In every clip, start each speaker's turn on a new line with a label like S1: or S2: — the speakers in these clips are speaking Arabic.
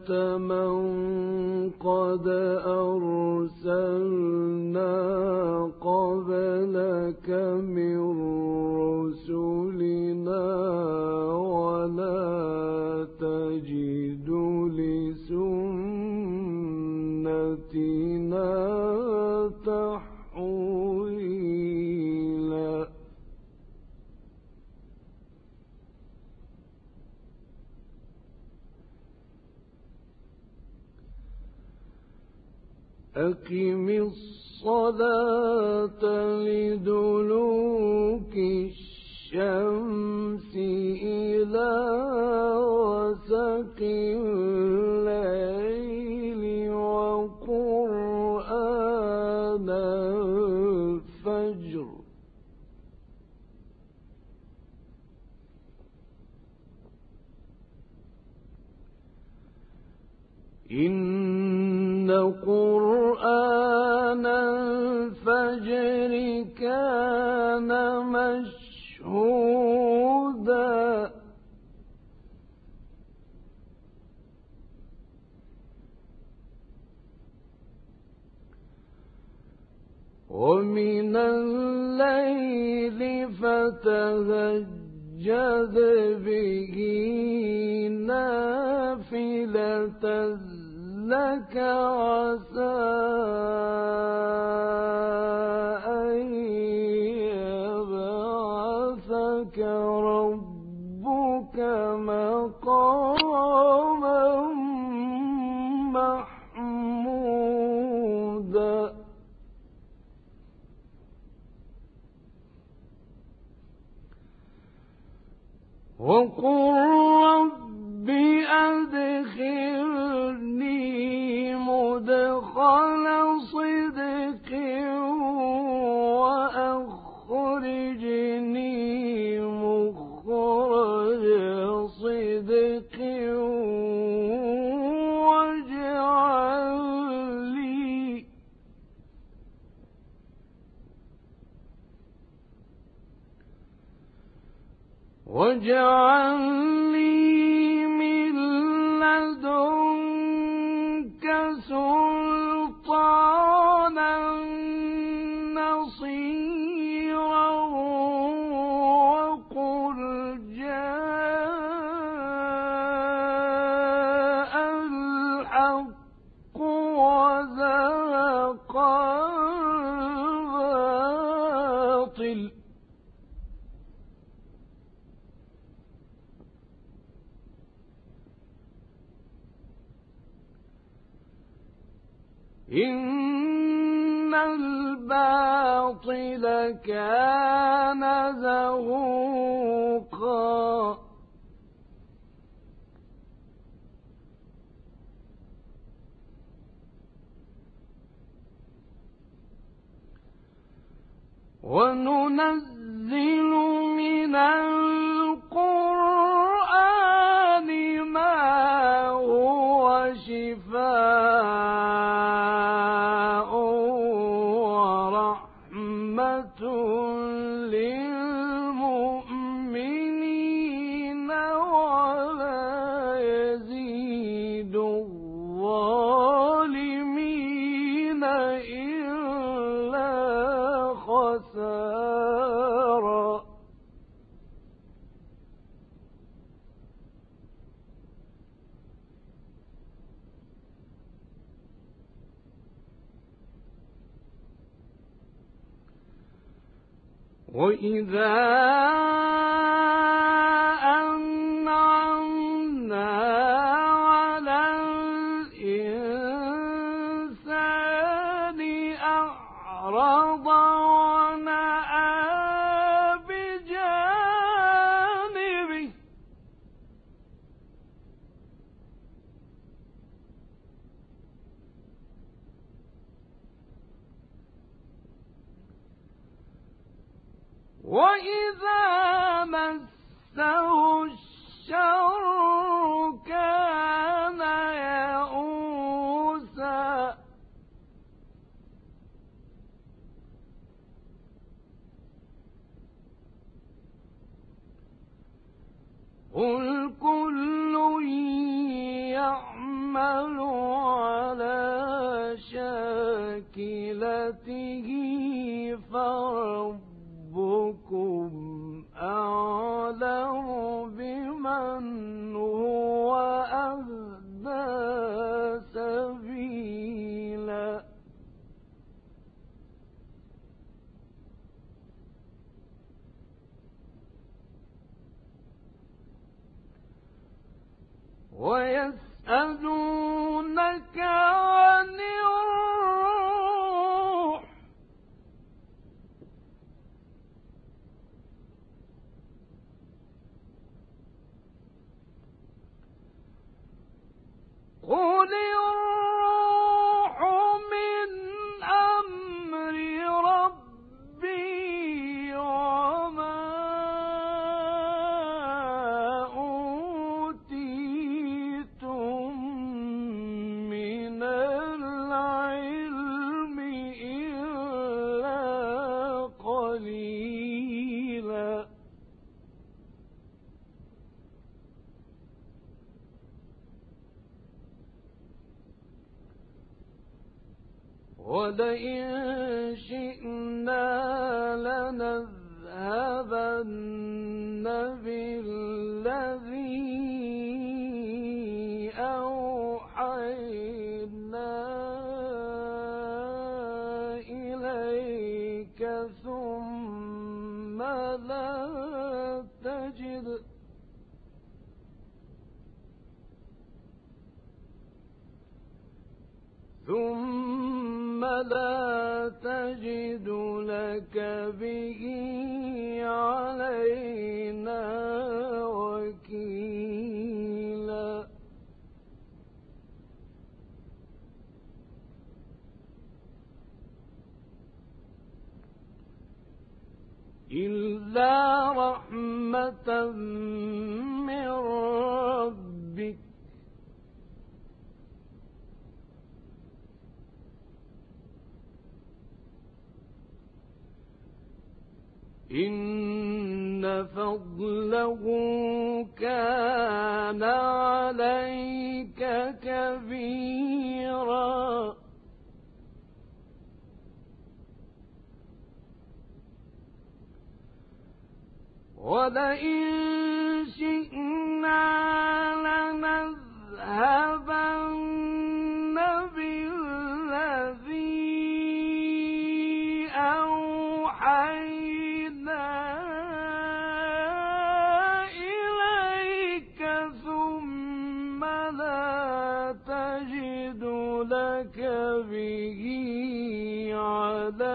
S1: من أقم الصلاة لدلوك الشمس إلى غسق الليل وقرآن الفجر. إن قرآن الفجر كان مشهودا. ومن الليل فتهجد به نافلة. لك عسى أن يبعثك ربك مقاما محمودا. وقل واجعل إن الباطل كان زهوقا. وننزل من ورحمة للمؤمنين وإذا وإذا مسه الشر كان يئوسا قل كل يعمل على شاكلته ويسألونك ولئن شئنا لنذهبن بالذي أوحينا إليك ثم لا تجد ثم لا تجد لك به علينا وكيلا. إلا رحمة من ربك إن فضله كان عليك كبيرا. ولئن شئنا لنذهبن لك به علينا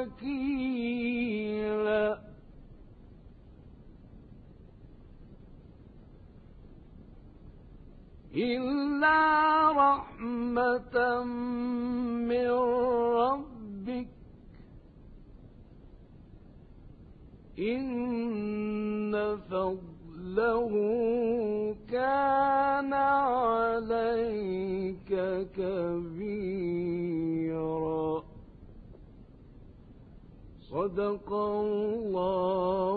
S1: وكيلا. إلا رحمة من ربك. إن فضله صدق الله.